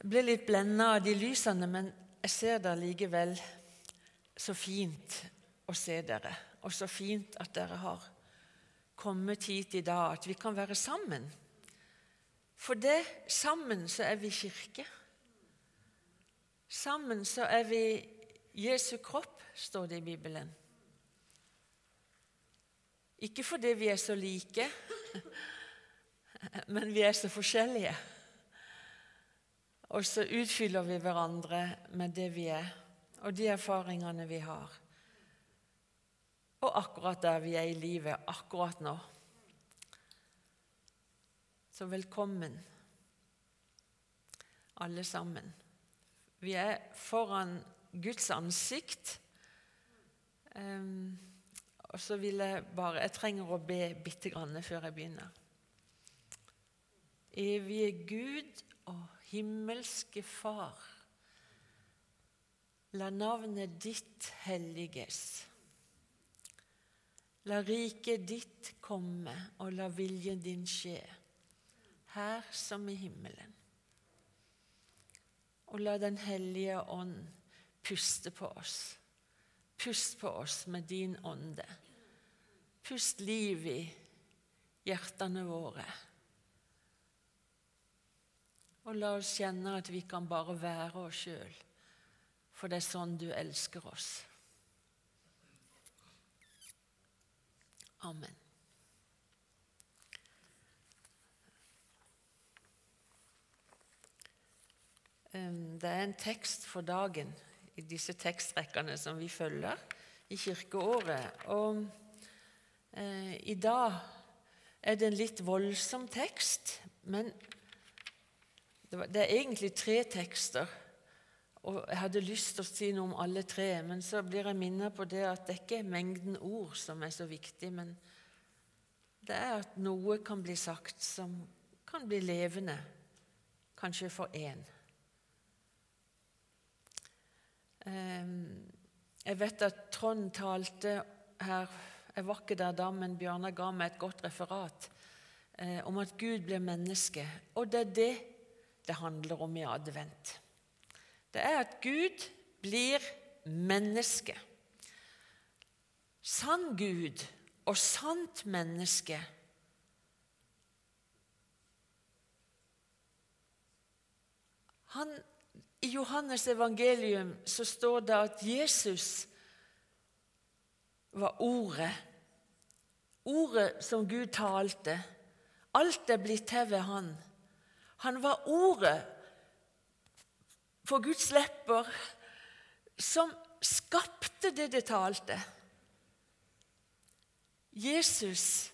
Jeg ble litt blenda av de lysene, men jeg ser det likevel så fint å se dere. Og så fint at dere har kommet hit i dag, at vi kan være sammen. For det sammen så er vi kirke. Sammen så er vi Jesu kropp, står det i Bibelen. Ikke fordi vi er så like, men vi er så forskjellige. Og så utfyller vi hverandre med det vi er, og de erfaringene vi har. Og akkurat der vi er i livet akkurat nå. Så velkommen, alle sammen. Vi er foran Guds ansikt. Um, og så vil jeg bare Jeg trenger å be bitte grann før jeg begynner. Evige Gud og himmelske Far. La navnet ditt helliges. La riket ditt komme, og la viljen din skje, her som i himmelen. Og la Den hellige ånd puste på oss. Pust på oss med din ånde. Pust liv i hjertene våre. Og la oss kjenne at vi kan bare være oss sjøl, for det er sånn du elsker oss. Amen. Det er en tekst for dagen i disse tekstrekkene som vi følger i kirkeåret. Og eh, I dag er det en litt voldsom tekst, men det er egentlig tre tekster. Og Jeg hadde lyst til å si noe om alle tre, men så blir jeg minnet på det at det ikke er mengden ord som er så viktig, men det er at noe kan bli sagt som kan bli levende, kanskje for én. Ehm, jeg vet at Trond talte her Jeg var ikke der da, men Bjørnar ga meg et godt referat eh, om at Gud blir menneske. Og det er det det handler om i advent. Det er at Gud blir menneske. Sann Gud og sant menneske. Han i Johannes evangelium så står det at Jesus var Ordet. Ordet som Gud talte. Alt er blitt til ved Han. Han var Ordet for Guds lepper som skapte det det talte. Jesus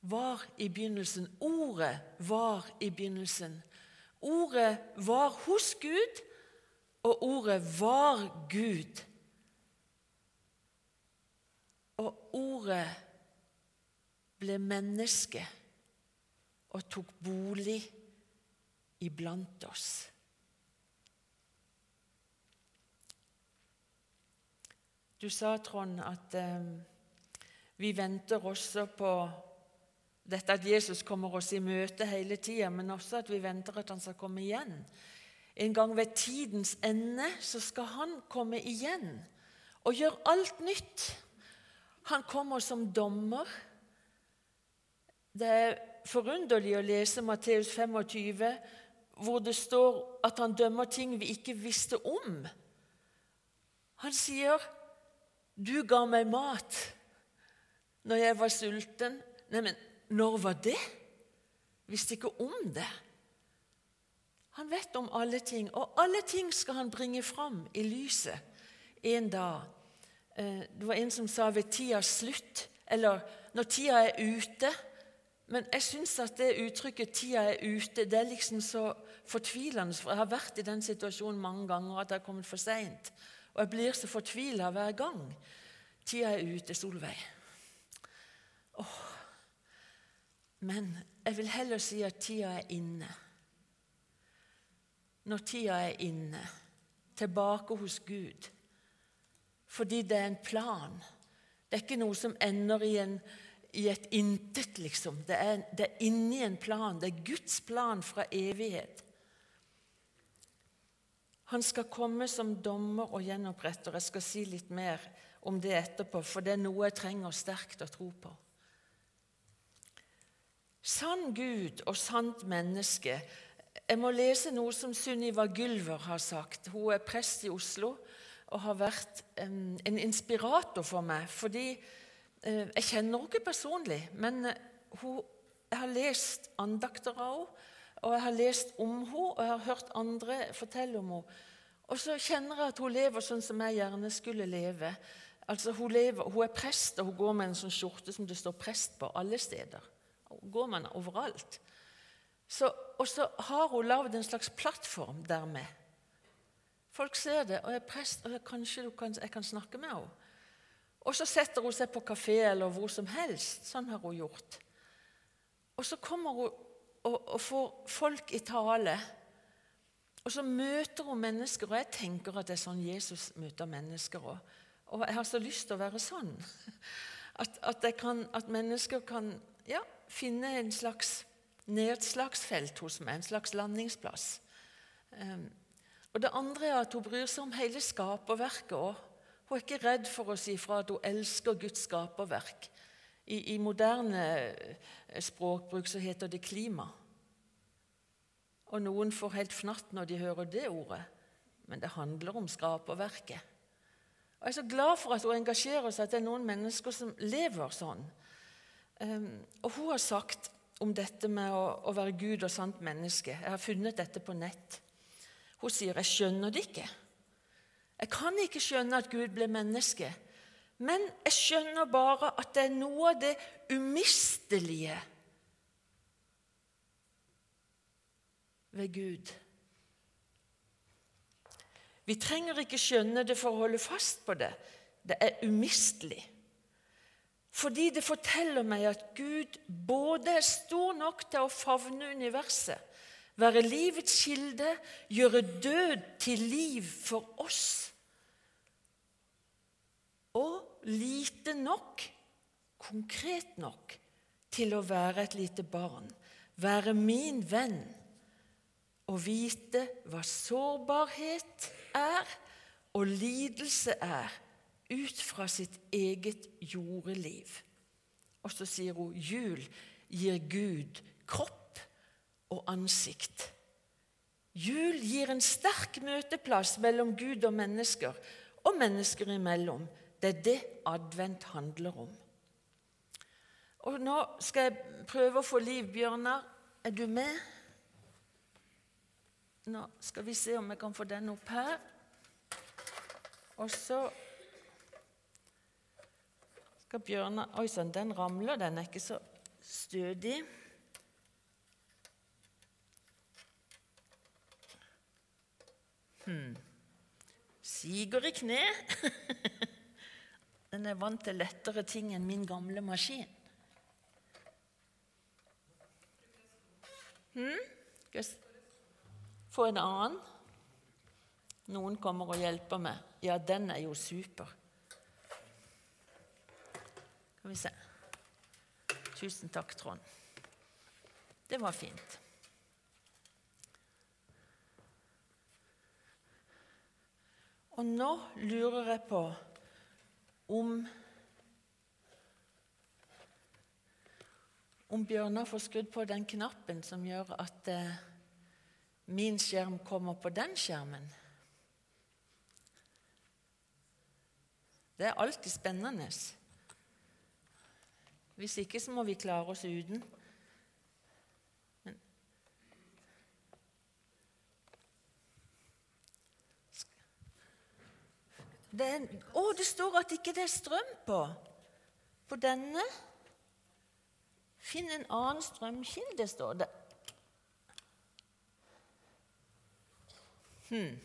var i begynnelsen. Ordet var i begynnelsen. Ordet var hos Gud, og ordet var Gud. Og ordet ble menneske og tok bolig iblant oss. Du sa, Trond, at eh, vi venter også på dette at Jesus kommer oss i møte hele tida, men også at vi venter at han skal komme igjen. En gang ved tidens ende så skal han komme igjen og gjøre alt nytt. Han kommer som dommer. Det er forunderlig å lese Matteus 25, hvor det står at han dømmer ting vi ikke visste om. Han sier, 'Du ga meg mat når jeg var sulten.' Neimen, når var det? Visste ikke om det. Han vet om alle ting, og alle ting skal han bringe fram i lyset en dag. Eh, det var en som sa 'ved tidas slutt', eller 'når tida er ute'. Men jeg syns at det uttrykket 'tida er ute' det er liksom så fortvilende. For jeg har vært i den situasjonen mange ganger at jeg har kommet for seint. Og jeg blir så fortvila hver gang. Tida er ute, Solveig. Åh, men jeg vil heller si at tida er inne. Når tida er inne, tilbake hos Gud. Fordi det er en plan. Det er ikke noe som ender i, en, i et intet, liksom. Det er, det er inni en plan. Det er Guds plan fra evighet. Han skal komme som dommer og gjenoppretter. Jeg skal si litt mer om det etterpå, for det er noe jeg trenger sterkt å tro på. Sann Gud og sant menneske. Jeg må lese noe som Sunniva Gylver har sagt. Hun er prest i Oslo og har vært en inspirator for meg. Fordi Jeg kjenner henne ikke personlig, men eh, hun, jeg har lest andakter av henne. Og jeg har lest om henne, og jeg har hørt andre fortelle om henne. Og så kjenner jeg at hun lever sånn som jeg gjerne skulle leve. Altså Hun, lever, hun er prest, og hun går med en sånn skjorte som det står 'prest' på alle steder. Hun går med den overalt. Så, og så har hun lagd en slags plattform dermed. Folk ser det, og jeg er prest, og jeg, kanskje kan, jeg kan snakke med henne. Og så setter hun seg på kafé eller hvor som helst. Sånn har hun gjort. Og så kommer hun og, og får folk i tale. Og så møter hun mennesker, og jeg tenker at det er sånn Jesus møter mennesker òg. Og jeg har så lyst til å være sånn. At, at, kan, at mennesker kan ja, finne en slags nedslagsfelt hos meg, en slags landingsplass. Um, og Det andre er at hun bryr seg om hele skaperverket òg. Hun er ikke redd for å si fra at hun elsker Guds skaperverk. I, I, moderne eh, språkbruk så heter det klima. Og noen får helt fnatt når de hører det ordet, men det handler om skaperverket. Og Jeg er så glad for at hun engasjerer seg, at det er noen mennesker som lever sånn. Um, og Hun har sagt om dette med å, å, være Gud og sant menneske Jeg har funnet dette på nett. Hun sier 'Jeg skjønner det ikke'. Jeg kan ikke skjønne at Gud ble menneske. Men jeg skjønner bare at det er noe av det umistelige ved Gud. Vi trenger ikke skjønne det for å holde fast på det. Det er umistelig. Fordi det forteller meg at Gud både er stor nok til å favne universet, være livets kilde, gjøre død til liv for oss, og lite nok, konkret nok, til å være et lite barn, være min venn og vite hva sårbarhet er og lidelse er, ut fra sitt eget jordeliv. Og så sier hun jul gir Gud kropp og ansikt. Jul gir en sterk møteplass mellom Gud og mennesker, og mennesker imellom. Det er det advent handler om. Og Nå skal jeg prøve å få liv. Bjørnar, er du med? Nå skal vi se om jeg kan få den opp her. Og så skal Bjørnar Oi sann, den ramler. Den er ikke så stødig. Hmm. Siger i kne. Den er vant til lettere ting enn min gamle maskin. Hmm? Få en annen. Noen kommer og hjelper meg. Ja, den er jo super. Skal vi se. Tusen takk, Trond. Det var fint. Og nå lurer jeg på om Om Bjørnar får skrudd på den knappen som gjør at eh, min skjerm kommer på den skjermen. Det er alltid spennende. Hvis ikke så må vi klare oss uten. Det, er, å, det står at ikke det er strøm på på denne. Finn en annen strømkilde, står det. Hmm.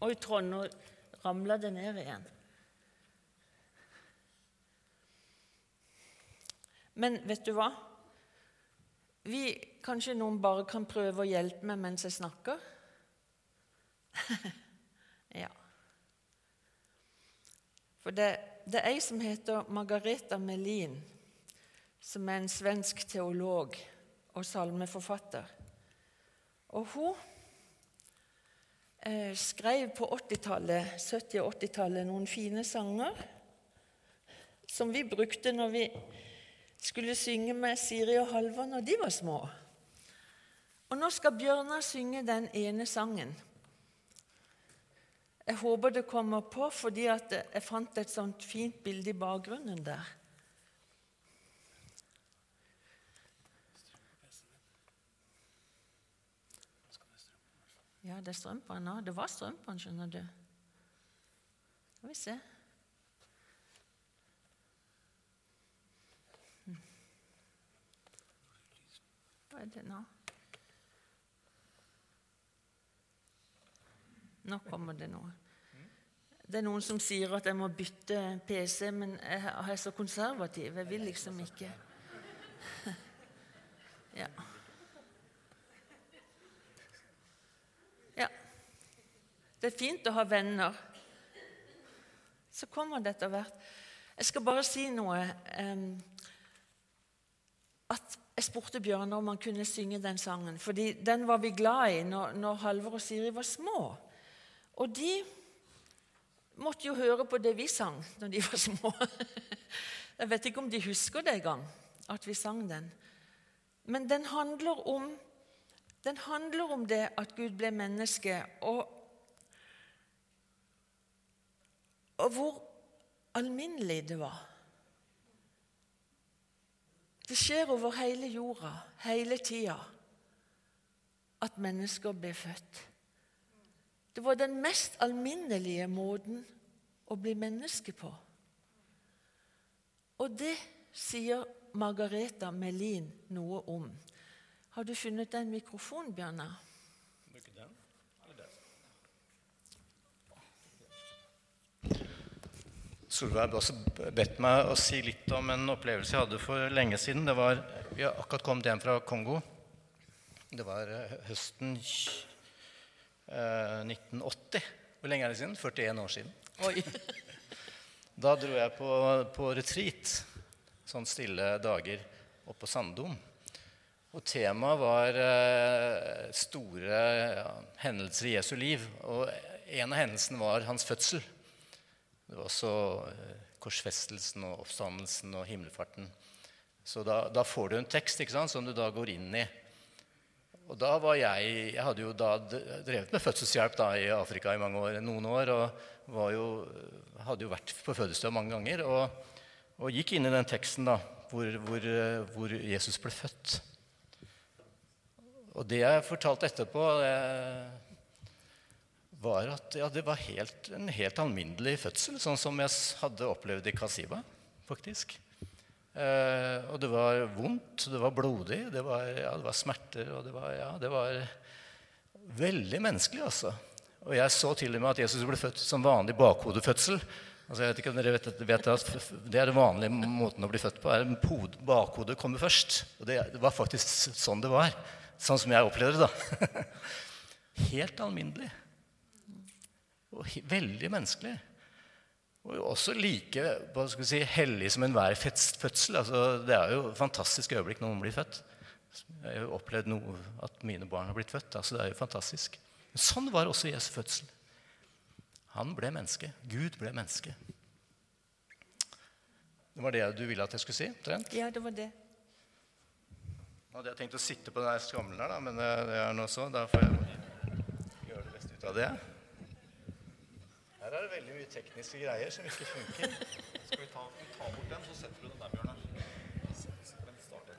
Oi, Trond, nå ramla det ned igjen. Men vet du hva? Vi, Kanskje noen bare kan prøve å hjelpe meg mens jeg snakker? ja. For det, det er ei som heter Margareta Melin, som er en svensk teolog og salmeforfatter. Og hun eh, skrev på 80-tallet, 70- og 80-tallet noen fine sanger som vi brukte når vi skulle synge med Siri og Halvor når de var små. Og nå skal Bjørnar synge den ene sangen. Jeg håper det kommer på, fordi jeg fant et sånt fint bilde i bakgrunnen der. Ja, det er strøm på den nå. Det var strøm på den, skjønner du. Skal vi se. Hva er det nå? Nå kommer det noe. Det er noen som sier at jeg må bytte PC, men jeg er så konservativ. Jeg vil liksom ikke Ja. Ja. Det er fint å ha venner. Så kommer det etter hvert. Jeg skal bare si noe um, At jeg spurte Bjørnar om han kunne synge den sangen, fordi den var vi glad i når, når Halvor og Siri var små. Og de måtte jo høre på det vi sang når de var små. Jeg vet ikke om de husker det engang, at vi sang den. Men den handler om, den handler om det at Gud ble menneske, og, og hvor alminnelig det var. Det skjer over hele jorda, hele tida, at mennesker blir født. Det var den mest alminnelige måten å bli menneske på. Og det sier Margareta Melin noe om. Har du funnet en mikrofon, Bjørnar? Solveig har også bedt meg å si litt om en opplevelse jeg hadde for lenge siden. Det var, Vi har akkurat kommet hjem fra Kongo. Det var eh, høsten 1980. Eh, Hvor lenge er det siden? 41 år siden. Oi. Da dro jeg på, på retreat, sånn stille dager, opp på Sanddom. Og temaet var eh, store ja, hendelser i Jesu liv. Og en av hendelsene var hans fødsel. Det var også eh, korsfestelsen og oppstandelsen og himmelfarten. Så da, da, får du en tekst ikke sant, som du da går inn i. Og da var jeg Jeg hadde jo da drevet med fødselshjelp da i Afrika i mange år, noen år. Og jo, hadde jo vært på fødestua mange ganger. Og, og, gikk inn i den teksten da, hvor, hvor, hvor, Jesus ble født. Og det jeg fortalte etterpå, det var at ja, det var helt, en helt alminnelig fødsel, sånn som jeg hadde opplevd i Kasiba, faktisk. Eh, og det var vondt, det var blodig, det var, ja, det var smerter og det var, ja, det var veldig menneskelig, altså. Og jeg så til og med at Jesus ble født som vanlig bakhodefødsel. Altså, jeg vet ikke om dere vet, vet at Det er den vanlige måten å bli født på. er Bakhodet kommer først. Og det, det var faktisk sånn det var. Sånn som jeg opplevde det. da. Helt alminnelig. Og veldig menneskelig. Og også like hva skal si, hellig som enhver fødsel. Altså, det er jo et fantastisk øyeblikk når noen blir født. Jeg har jo opplevd noe, at mine barn har blitt født. Altså, det er jo fantastisk. Men sånn var også Jesu fødsel. Han ble menneske. Gud ble menneske. Det var det du ville at jeg skulle si? Trent? Ja, det var det. Nå hadde jeg tenkt å sitte på den skammelen her, da, men det, det er nå så. Da får jeg gjøre det beste ut av det. Her er det veldig mye tekniske greier som ikke funker. Skal vi ta, ta bort den, så setter du den der, Bjørnar?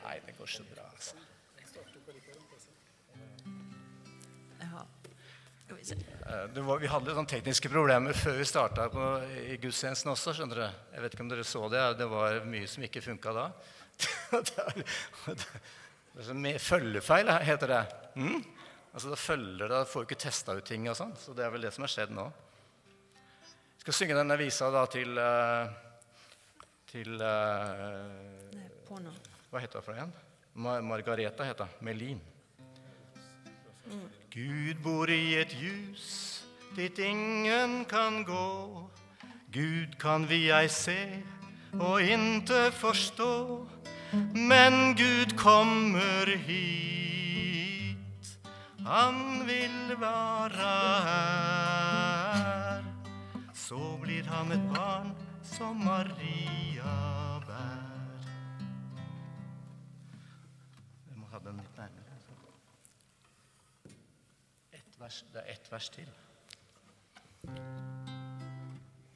Nei, det går så bra, altså. Ja. var, vi hadde litt tekniske problemer før vi starta i gudstjenesten også. skjønner du. Jeg vet ikke om dere så det. Det var mye som ikke funka da. Følgefeil heter det. Mm? Altså, da følger det, får du ikke testa ut ting og sånn. Så det er vel det som har skjedd nå. Jeg skal synge denne visa da til eh, til uh, Hva heter hun for igjen? Mar Margareta heter hun. Melin. Mm. Gud bor i et hus dit ingen kan gå. Gud kan vi ei se og inte forstå, men Gud kommer hit. Han vil være her. Så blir han et barn som Maria bær. Jeg må ha den litt nærmere. Et vers, det er ett vers til.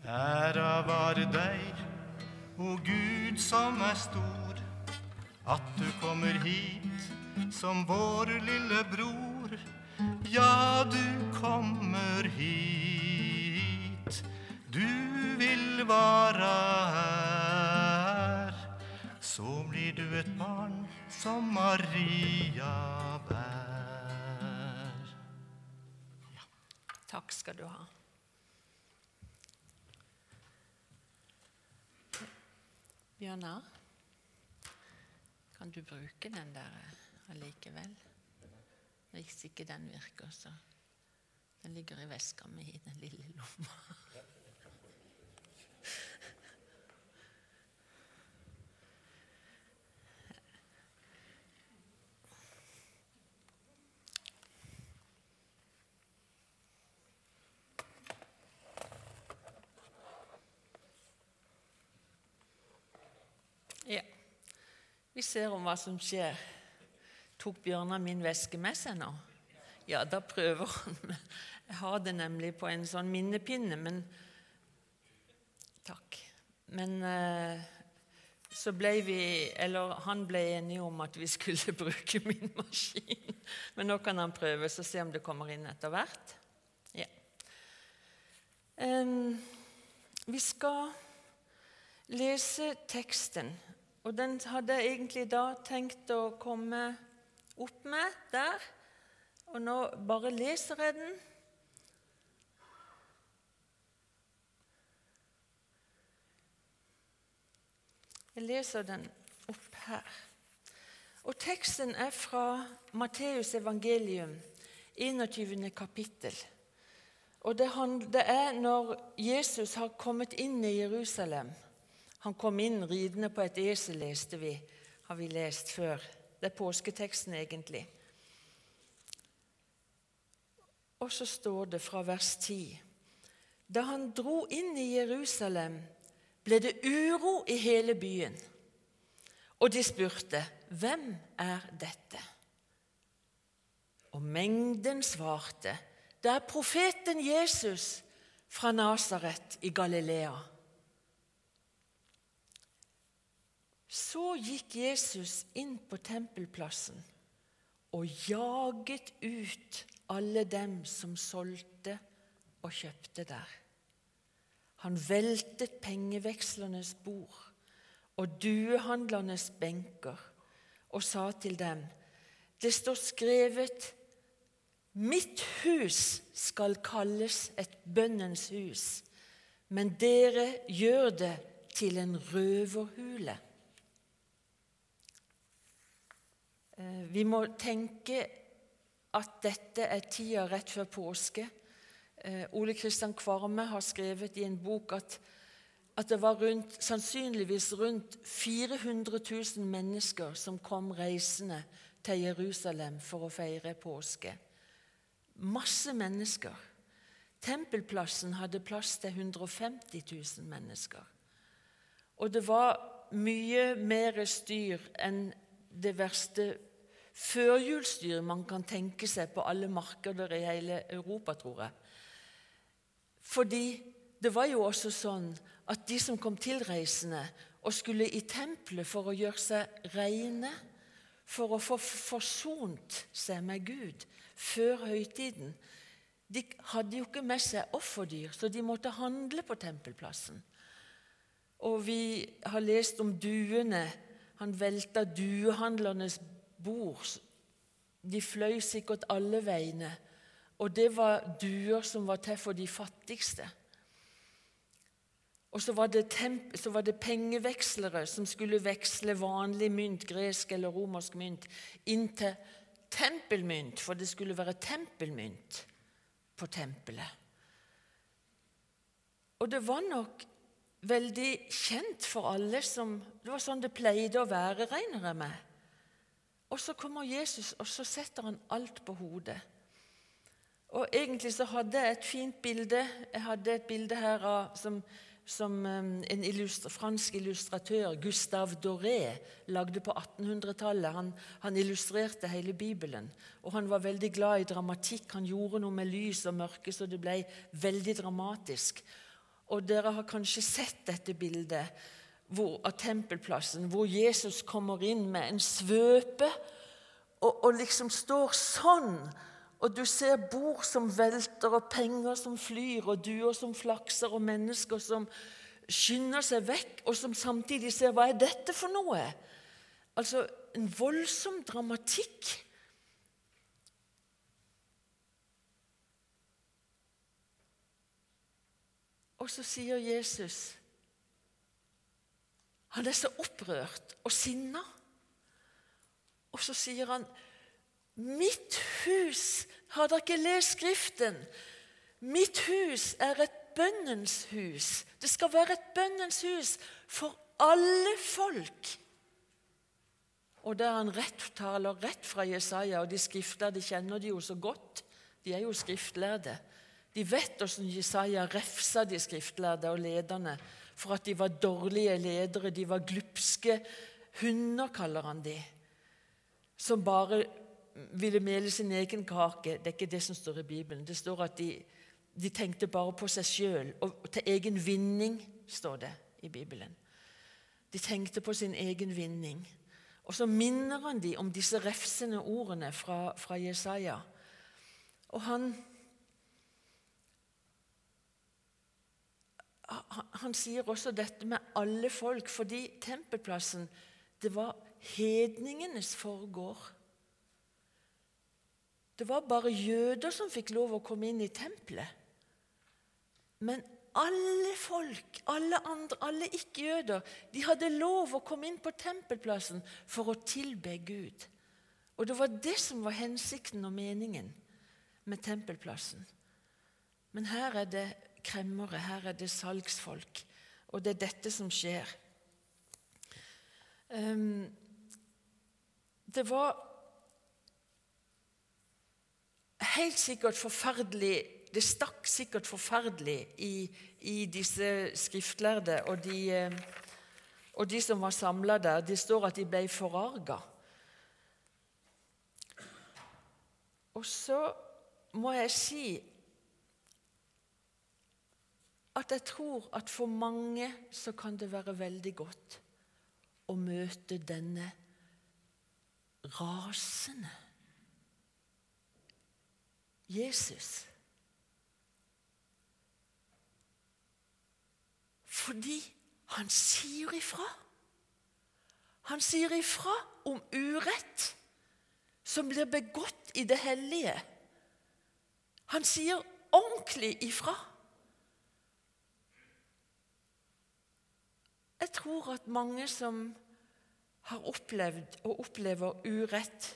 Æra være deg, o Gud som er stor, at du kommer hit som vår lille bror. Ja, du kommer hit, være her. Så blir du et barn som Maria bær. Takk skal du ha. Bjørnar, kan du bruke den der eh, allikevel? Hvis ikke den virker, så Den ligger i veska mi i den lille lomma. Ja. Vi ser om hva som skjer. Tok Bjørnar min veske med seg nå? Ja, da prøver han. Jeg har det nemlig på en sånn minnepinne, men Takk. Men eh, så ble vi Eller han ble enige om at vi skulle bruke min maskin. Men nå kan han prøve, så se om det kommer inn etter hvert. Ja. Em, vi skal lese teksten. Og den hadde jeg egentlig da tenkt å komme opp med der. Og nå bare leser jeg den. Jeg leser den opp her. Og teksten er fra Matteus evangelium, 21. kapittel. Og det, er når Jesus har kommet inn i Jerusalem. Han kom inn ridende på et esel, leste vi, har vi lest før. Det er påsketeksten, egentlig. Og så står det fra vers 10.: Da han dro inn i Jerusalem, ble det uro i hele byen. Og de spurte, 'Hvem er dette?' Og mengden svarte, 'Det er profeten Jesus fra Nasaret i Galilea.' Så gikk Jesus inn på tempelplassen og jaget ut alle dem som solgte og kjøpte der. Han veltet pengevekslernes bord og duehandlernes benker og sa til dem, det står skrevet, mitt hus skal kalles et bønnens hus, men dere gjør det til en røverhule. Eh, Vi må tenke at dette er tida rett før påske. Eh, Ole Kristian Kvarme har skrevet i en bok at, at det var rundt, sannsynligvis rundt 400 000 mennesker som kom reisende til Jerusalem for å feire påske. Masse mennesker. Tempelplassen hadde plass til 150 000 mennesker. Og det var mye mer styr enn det verste førjulsdyr man kan tenke seg på alle markeder i hele Europa, tror jeg. Fordi det var jo også sånn at de som kom tilreisende og skulle i tempelet for å gjøre seg reine, for å få forsont seg med Gud før høytiden, de hadde jo ikke med seg offerdyr, så de måtte handle på tempelplassen. Og vi har lest om duene. Han velta duehandlernes bord. De fløy sikkert alle veiene. Og det var duer som var til for de fattigste. Og så var, så var det pengevekslere som skulle veksle vanlig mynt, gresk eller romersk mynt, inn til tempelmynt, for det skulle være tempelmynt på tempelet. Og det var nok veldig kjent for alle som Det var sånn det pleide å være, regner jeg med. Og så kommer Jesus, og så setter han alt på hodet. Og Egentlig så hadde jeg et fint bilde. Jeg hadde et bilde her av, som, som um, en illustra, fransk illustratør, Gustave Doré, lagde på 1800-tallet. Han, han, illustrerte hele Bibelen. Og Han var veldig glad i dramatikk. Han gjorde noe med lys og mørke, så det ble veldig dramatisk. Og Dere har kanskje sett dette bildet hvor, av tempelplassen, hvor Jesus kommer inn med en svøpe og, og liksom står sånn. Og du ser bord som velter, og penger som flyr, og duer som flakser, og mennesker som skynder seg vekk, og som samtidig ser hva er dette for noe? Altså en voldsom dramatikk. Og så sier Jesus Han er så opprørt og sinna. Og så sier han, 'Mitt hus Har dere ikke lest Skriften?' 'Mitt hus er et bønnens hus.' Det skal være et bønnens hus for alle folk. Og der han rett taler rett fra Jesaja, og de skriftlærde kjenner de jo så godt. De er jo skriftlærde. De vet hvordan Jesaja refsa de skriftlærde og lederne for at de var dårlige ledere. De var glupske hunder, kaller han de, som bare ville mele sin egen kake. Det er ikke det som står i Bibelen. Det står at de, de tenkte bare på seg sjøl, og til egen vinning, står det i Bibelen. De tenkte på sin egen vinning. Og så minner han de om disse refsende ordene fra, fra Jesaja. Og han han sier også dette med alle folk, fordi tempelplassen det var hedningenes forgård. Det var bare jøder som fikk lov å komme inn i tempelet. Men alle folk, alle andre, alle ikke-jøder, de hadde lov å komme inn på tempelplassen for å tilbe Gud. Og det var det som var hensikten og meningen med tempelplassen. Men her er det kremmere, her er det salgsfolk. Og det er dette som skjer. Um, det var helt sikkert forferdelig Det stakk sikkert forferdelig i, i disse skriftlærde og de, eh, og de som var samla der. Det står at de ble forarga. Og så må jeg si at jeg tror at for mange så kan det være veldig godt å møte denne rasende Jesus. Fordi han sier ifra. Han sier ifra om urett som blir begått i det hellige. Han sier ordentlig ifra. Jeg tror at mange som har opplevd og opplever urett,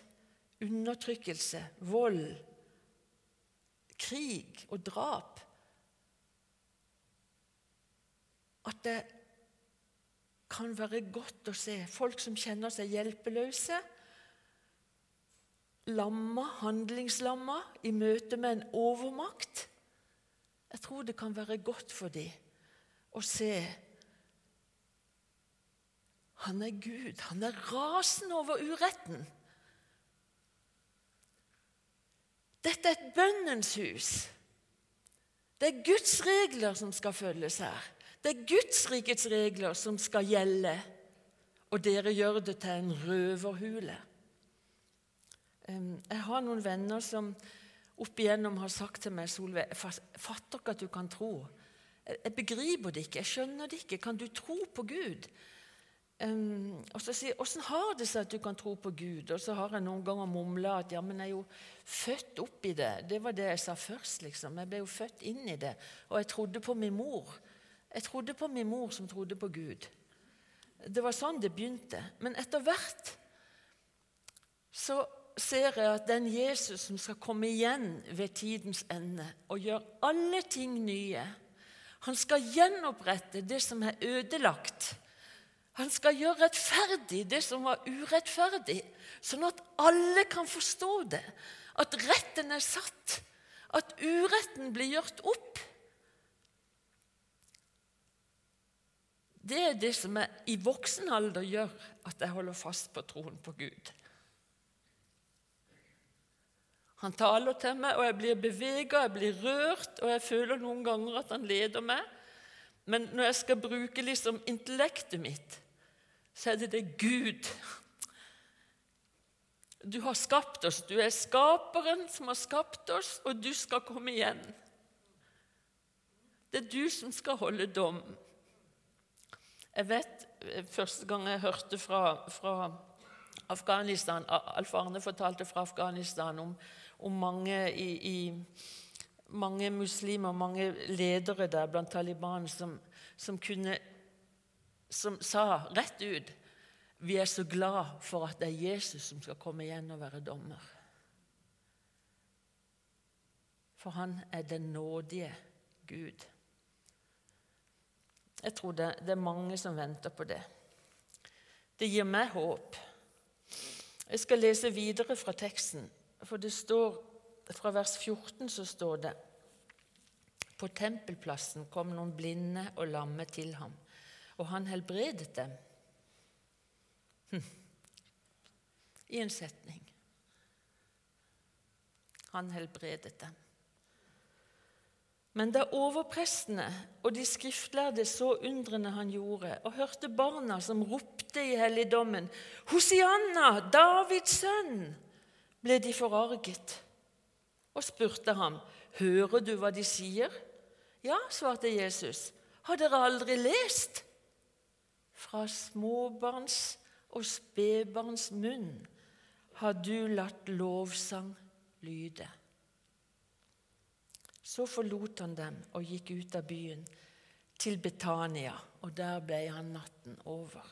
undertrykkelse, vold, krig og drap At det kan være godt å se folk som kjenner seg hjelpeløse, lamma, handlingslamma, i møte med en overmakt. Jeg tror det kan være godt for dem å se han er Gud. Han er rasende over uretten. Dette er et bønnens hus. Det er Guds regler som skal følges her. Det er Guds rikets regler som skal gjelde. Og dere gjør det til en røverhule. Jeg har noen venner som opp igjennom har sagt til meg Solveig, fatter ikke at du kan tro. Jeg begriper det ikke, jeg skjønner det ikke. Kan du tro på Gud? Um, og så sier åssen har det seg at du kan tro på Gud? Og så har jeg noen ganger mumla at ja, men jeg er jo født opp i det. Det var det jeg sa først. liksom. Jeg ble jo født inn i det. Og jeg trodde på min mor. Jeg trodde på min mor som trodde på Gud. Det var sånn det begynte. Men etter hvert så ser jeg at den Jesus som skal komme igjen ved tidens ende og gjøre alle ting nye Han skal gjenopprette det som er ødelagt. Han skal gjøre rettferdig det som var urettferdig, sånn at alle kan forstå det. At retten er satt, at uretten blir gjort opp. Det er det som jeg i voksen alder gjør at jeg holder fast på troen på Gud. Han taler til meg, og jeg blir bevega, jeg blir rørt, og jeg føler noen ganger at han leder meg. Men når jeg skal bruke liksom intellektet mitt, så er det det Gud Du har skapt oss. Du er skaperen som har skapt oss, og du skal komme igjen. Det er du som skal holde dom. Jeg vet Første gang jeg hørte fra, fra Afghanistan Alf Arne fortalte fra Afghanistan om om mange, i, i, mange muslimer, mange ledere der blant Taliban som, som, kunne, som sa rett ut vi er så glad for at det er Jesus som skal komme igjen og være dommer. For han er den nådige Gud. Jeg tror det, det, er mange som venter på det. Det gir meg håp. Jeg skal lese videre fra teksten. For det står fra vers 14 så står det På tempelplassen kom noen blinde og lamme til ham, og han helbredet dem. Hm. I en setning. Han helbredet dem. Men da overprestene og de skriftlærde så undrene han gjorde, og hørte barna som ropte i helligdommen, Hosianna, Davids sønn! ble de forarget og spurte ham, 'Hører du hva de sier?' 'Ja', svarte Jesus. 'Har dere aldri lest?' Fra småbarns og spedbarns munn har du latt lovsang lyde. Så forlot han dem og gikk ut av byen, til Betania, og der ble han natten over.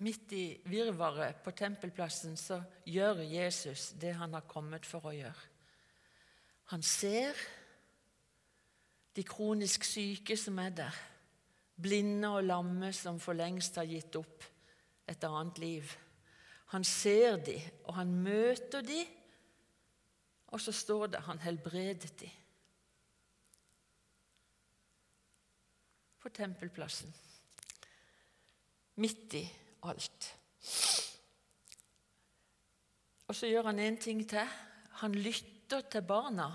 Midt i virvaret på tempelplassen så gjør Jesus det han har kommet for å gjøre. Han ser de kronisk syke som er der, blinde og lamme som for lengst har gitt opp et annet liv. Han ser de, og han møter de, og så står det han helbredet de. På tempelplassen. Midt i alt. Og så gjør han en ting til. Han lytter til barna,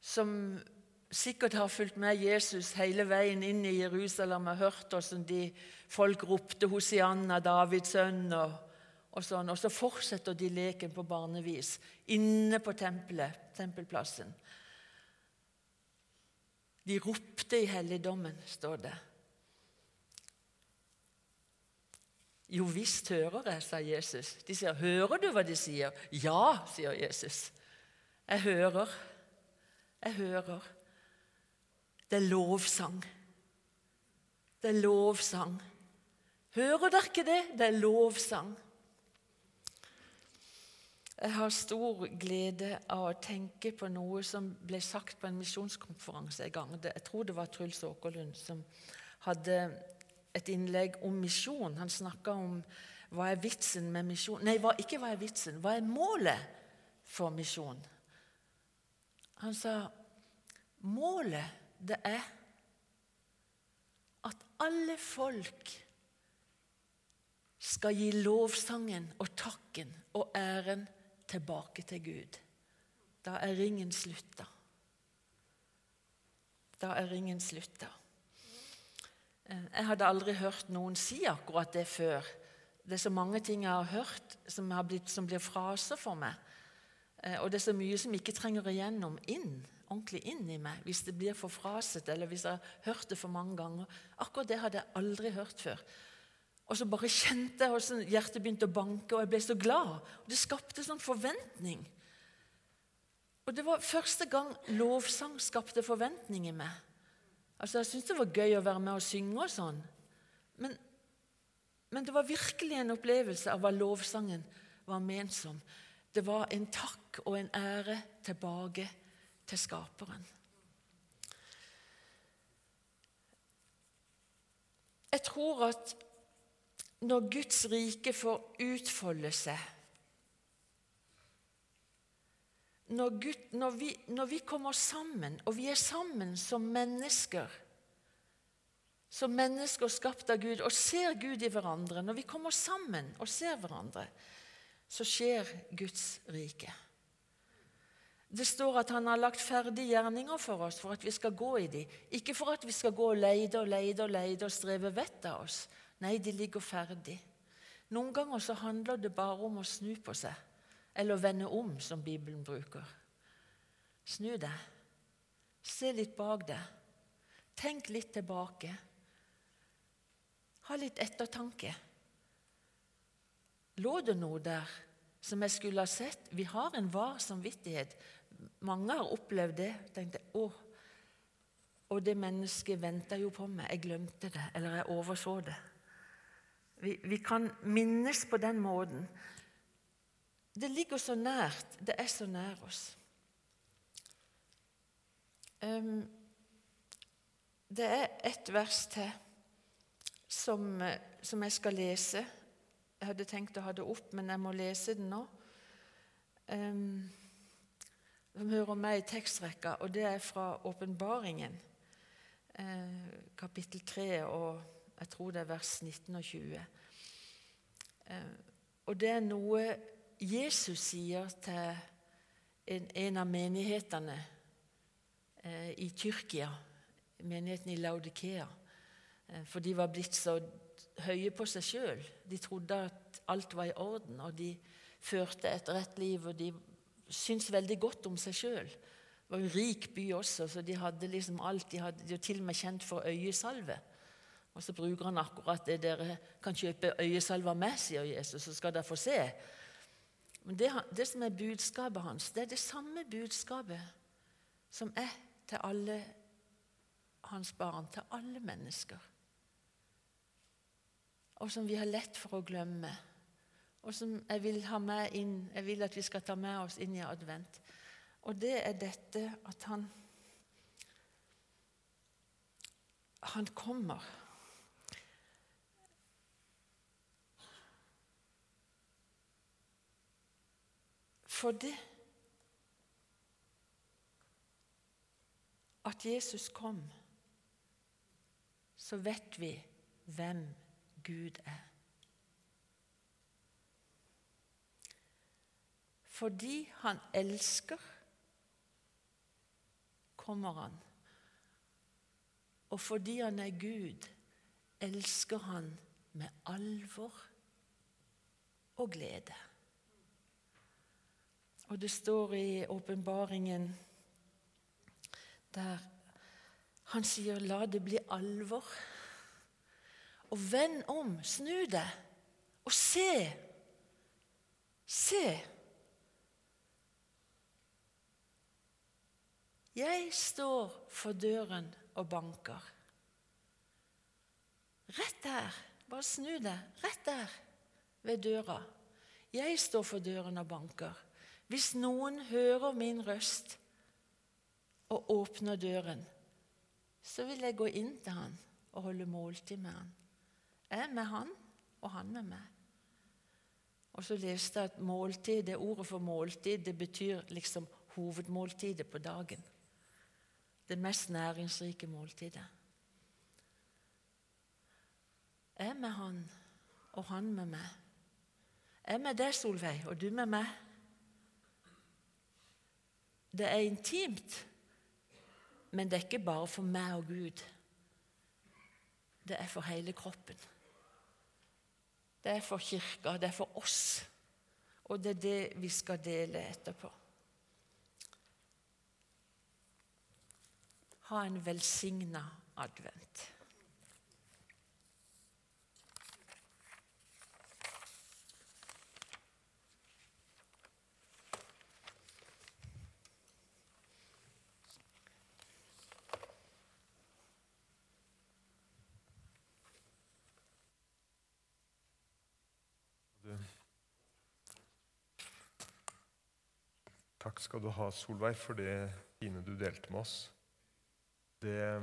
som sikkert har fulgt med Jesus hele veien inn i Jerusalem og hørt hvordan de folk ropte Hosianna, Davids sønn, og, og, sånn. Og så fortsetter de leken på barnevis inne på tempelet, tempelplassen. De ropte i helligdommen, står det. Jo visst hører jeg, sa Jesus. De sier, 'Hører du hva de sier?' 'Ja', sier Jesus. 'Jeg hører. Jeg hører.' Det er lovsang. Det er lovsang. Hører dere ikke det? Det er lovsang. Jeg har stor glede av å tenke på noe som ble sagt på en misjonskonferanse en gang. Jeg tror det var Truls Åkerlund som hadde et innlegg om misjon. Han snakka om hva er vitsen med misjon Nei, ikke hva er vitsen. Hva er målet for misjon? Han sa målet, det er at alle folk skal gi lovsangen og takken og æren tilbake til Gud. Da er ringen slutta. Da er ringen slutta. Eh, jeg hadde aldri hørt noen si akkurat det før. Det er så mange ting jeg har hørt som, har blitt, som blir fraser for meg. Eh, og det er så mye som ikke trenger igjennom inn, ordentlig inn i meg hvis det blir for frasete, eller hvis jeg har hørt det for mange ganger. Akkurat det hadde jeg aldri hørt før. Og så bare kjente jeg hvordan hjertet begynte å banke, og jeg ble så glad. Og Det skapte sånn forventning. Og det var første gang lovsang skapte forventning i meg. Altså, Jeg syntes det var gøy å være med og synge og sånn. Men, men, det var virkelig en opplevelse av hva lovsangen var ment som. Det var en takk og en ære tilbake til Skaperen. Jeg tror at når Guds rike får utfolde seg når, Gud, når, vi, når, vi, kommer sammen, og vi er sammen som mennesker Som mennesker skapt av Gud og ser Gud i hverandre Når vi kommer sammen og ser hverandre, så skjer Guds rike. Det står at han har lagt ferdige gjerninger for oss for at vi skal gå i dem. Ikke for at vi skal gå og leide og leide og leide og streve vettet av oss. Nei, de ligger ferdig. Noen ganger så handler det bare om å snu på seg, eller vende om, som Bibelen bruker. Snu deg. Se litt bak deg. Tenk litt tilbake. Ha litt ettertanke. Lå det noe der som jeg skulle ha sett? Vi har en var samvittighet. Mange har opplevd det. tenkte, å, Og det mennesket venta jo på meg. Jeg glemte det, eller jeg overså det. Vi, vi kan minnes på den måten. Det ligger så nært. Det er så nær oss. Um, det er et vers til som, som, jeg skal lese. Jeg hadde tenkt å ha det opp, men jeg må lese den nå. Um, som hører med i tekstrekka, og det er fra Åpenbaringen, eh, kapittel 3, og jeg tror det er vers 19 og 20. Eh, og det er noe Jesus sier til en, en av menighetene eh, i Tyrkia, menigheten i Laudikea, eh, for de var blitt så høye på seg sjøl. De trodde at alt var i orden, og de førte et rett liv. og de syntes veldig godt om seg sjøl. Det var en rik by også, så de hadde liksom alt. De hadde jo til og med kjent for øyesalve. Og så bruker han akkurat det dere kan kjøpe øyesalve med, sier Jesus, så skal dere få se. Men det, det, som er budskapet hans, det er det samme budskapet som er til alle hans barn, til alle mennesker. Og som vi har lett for å glemme og som jeg vil ha med inn, jeg vil at vi skal ta med oss inn i advent. Og det er dette at han Han kommer. Det at Jesus kom, så vet vi hvem Gud er. Fordi han elsker, kommer han. Og fordi han er Gud, elsker han med alvor og glede. Og det står i åpenbaringen der han sier 'la det bli alvor'. Og vend om, snu deg, og se. Se Jeg står for døren og banker. Rett der. Bare snu deg. Rett der ved døra. Jeg står for døren og banker. Hvis noen hører min røst og åpner døren, så vil jeg gå inn til han og holde måltid med han. Jeg med han, og han med meg. Og så leste jeg at måltid, det ordet for måltid det betyr liksom hovedmåltidet på dagen det mest næringsrike måltidet. Jeg med han, og han med meg. Jeg med deg, Solveig, og du med meg. Det er intimt, men det er ikke bare for meg og Gud. Det er for hele kroppen. Det er for kirka, det er for oss. Og det er det vi skal dele etterpå. Ha en velsigna advent. Takk skal du ha, Solveig, for det fine du delte med oss. Det